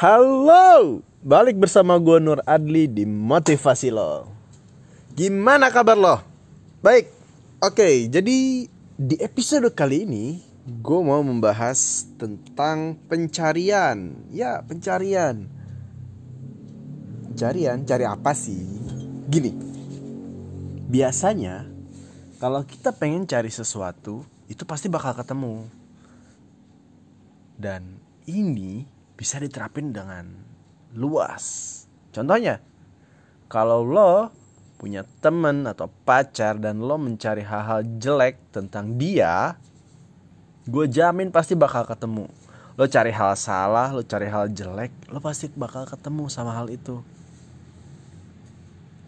Halo, balik bersama gue Nur Adli di Motivasi Lo. Gimana kabar lo? Baik, oke. jadi di episode kali ini gue mau membahas tentang pencarian. Ya, pencarian. Pencarian, cari apa sih? Gini, biasanya kalau kita pengen cari sesuatu, itu pasti bakal ketemu. Dan ini bisa diterapin dengan luas. Contohnya, kalau lo punya temen atau pacar dan lo mencari hal-hal jelek tentang dia, gue jamin pasti bakal ketemu. Lo cari hal salah, lo cari hal jelek, lo pasti bakal ketemu sama hal itu.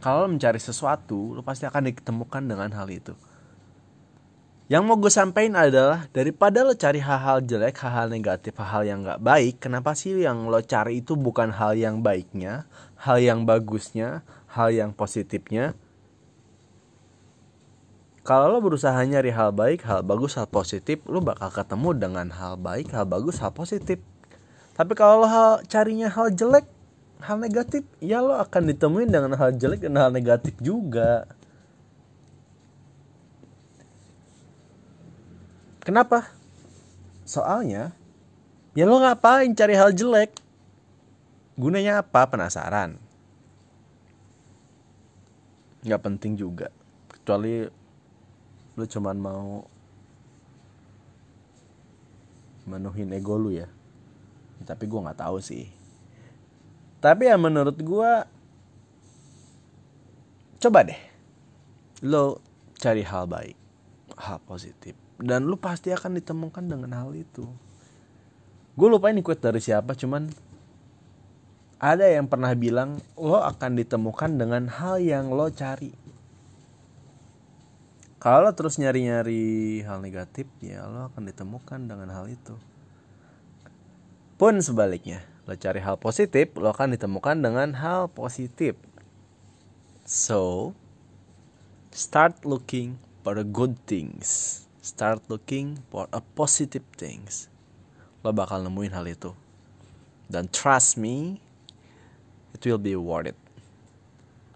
Kalau lo mencari sesuatu, lo pasti akan ditemukan dengan hal itu. Yang mau gue sampaikan adalah daripada lo cari hal-hal jelek, hal-hal negatif, hal-hal yang gak baik, kenapa sih yang lo cari itu bukan hal yang baiknya, hal yang bagusnya, hal yang positifnya? Kalau lo berusaha nyari hal baik, hal bagus, hal positif, lo bakal ketemu dengan hal baik, hal bagus, hal positif. Tapi kalau lo hal, carinya hal jelek, hal negatif, ya lo akan ditemuin dengan hal jelek dan hal negatif juga. Kenapa? Soalnya ya lo ngapain cari hal jelek? Gunanya apa? Penasaran. Gak penting juga. Kecuali lo cuman mau menuhin ego lu ya. Tapi gue nggak tahu sih. Tapi ya menurut gue coba deh lo cari hal baik, hal positif dan lu pasti akan ditemukan dengan hal itu. Gue lupa ini quote dari siapa cuman ada yang pernah bilang lo akan ditemukan dengan hal yang lo cari. Kalau terus nyari-nyari hal negatif ya lo akan ditemukan dengan hal itu. Pun sebaliknya lo cari hal positif lo akan ditemukan dengan hal positif. So start looking for the good things start looking for a positive things. Lo bakal nemuin hal itu. Dan trust me it will be worth it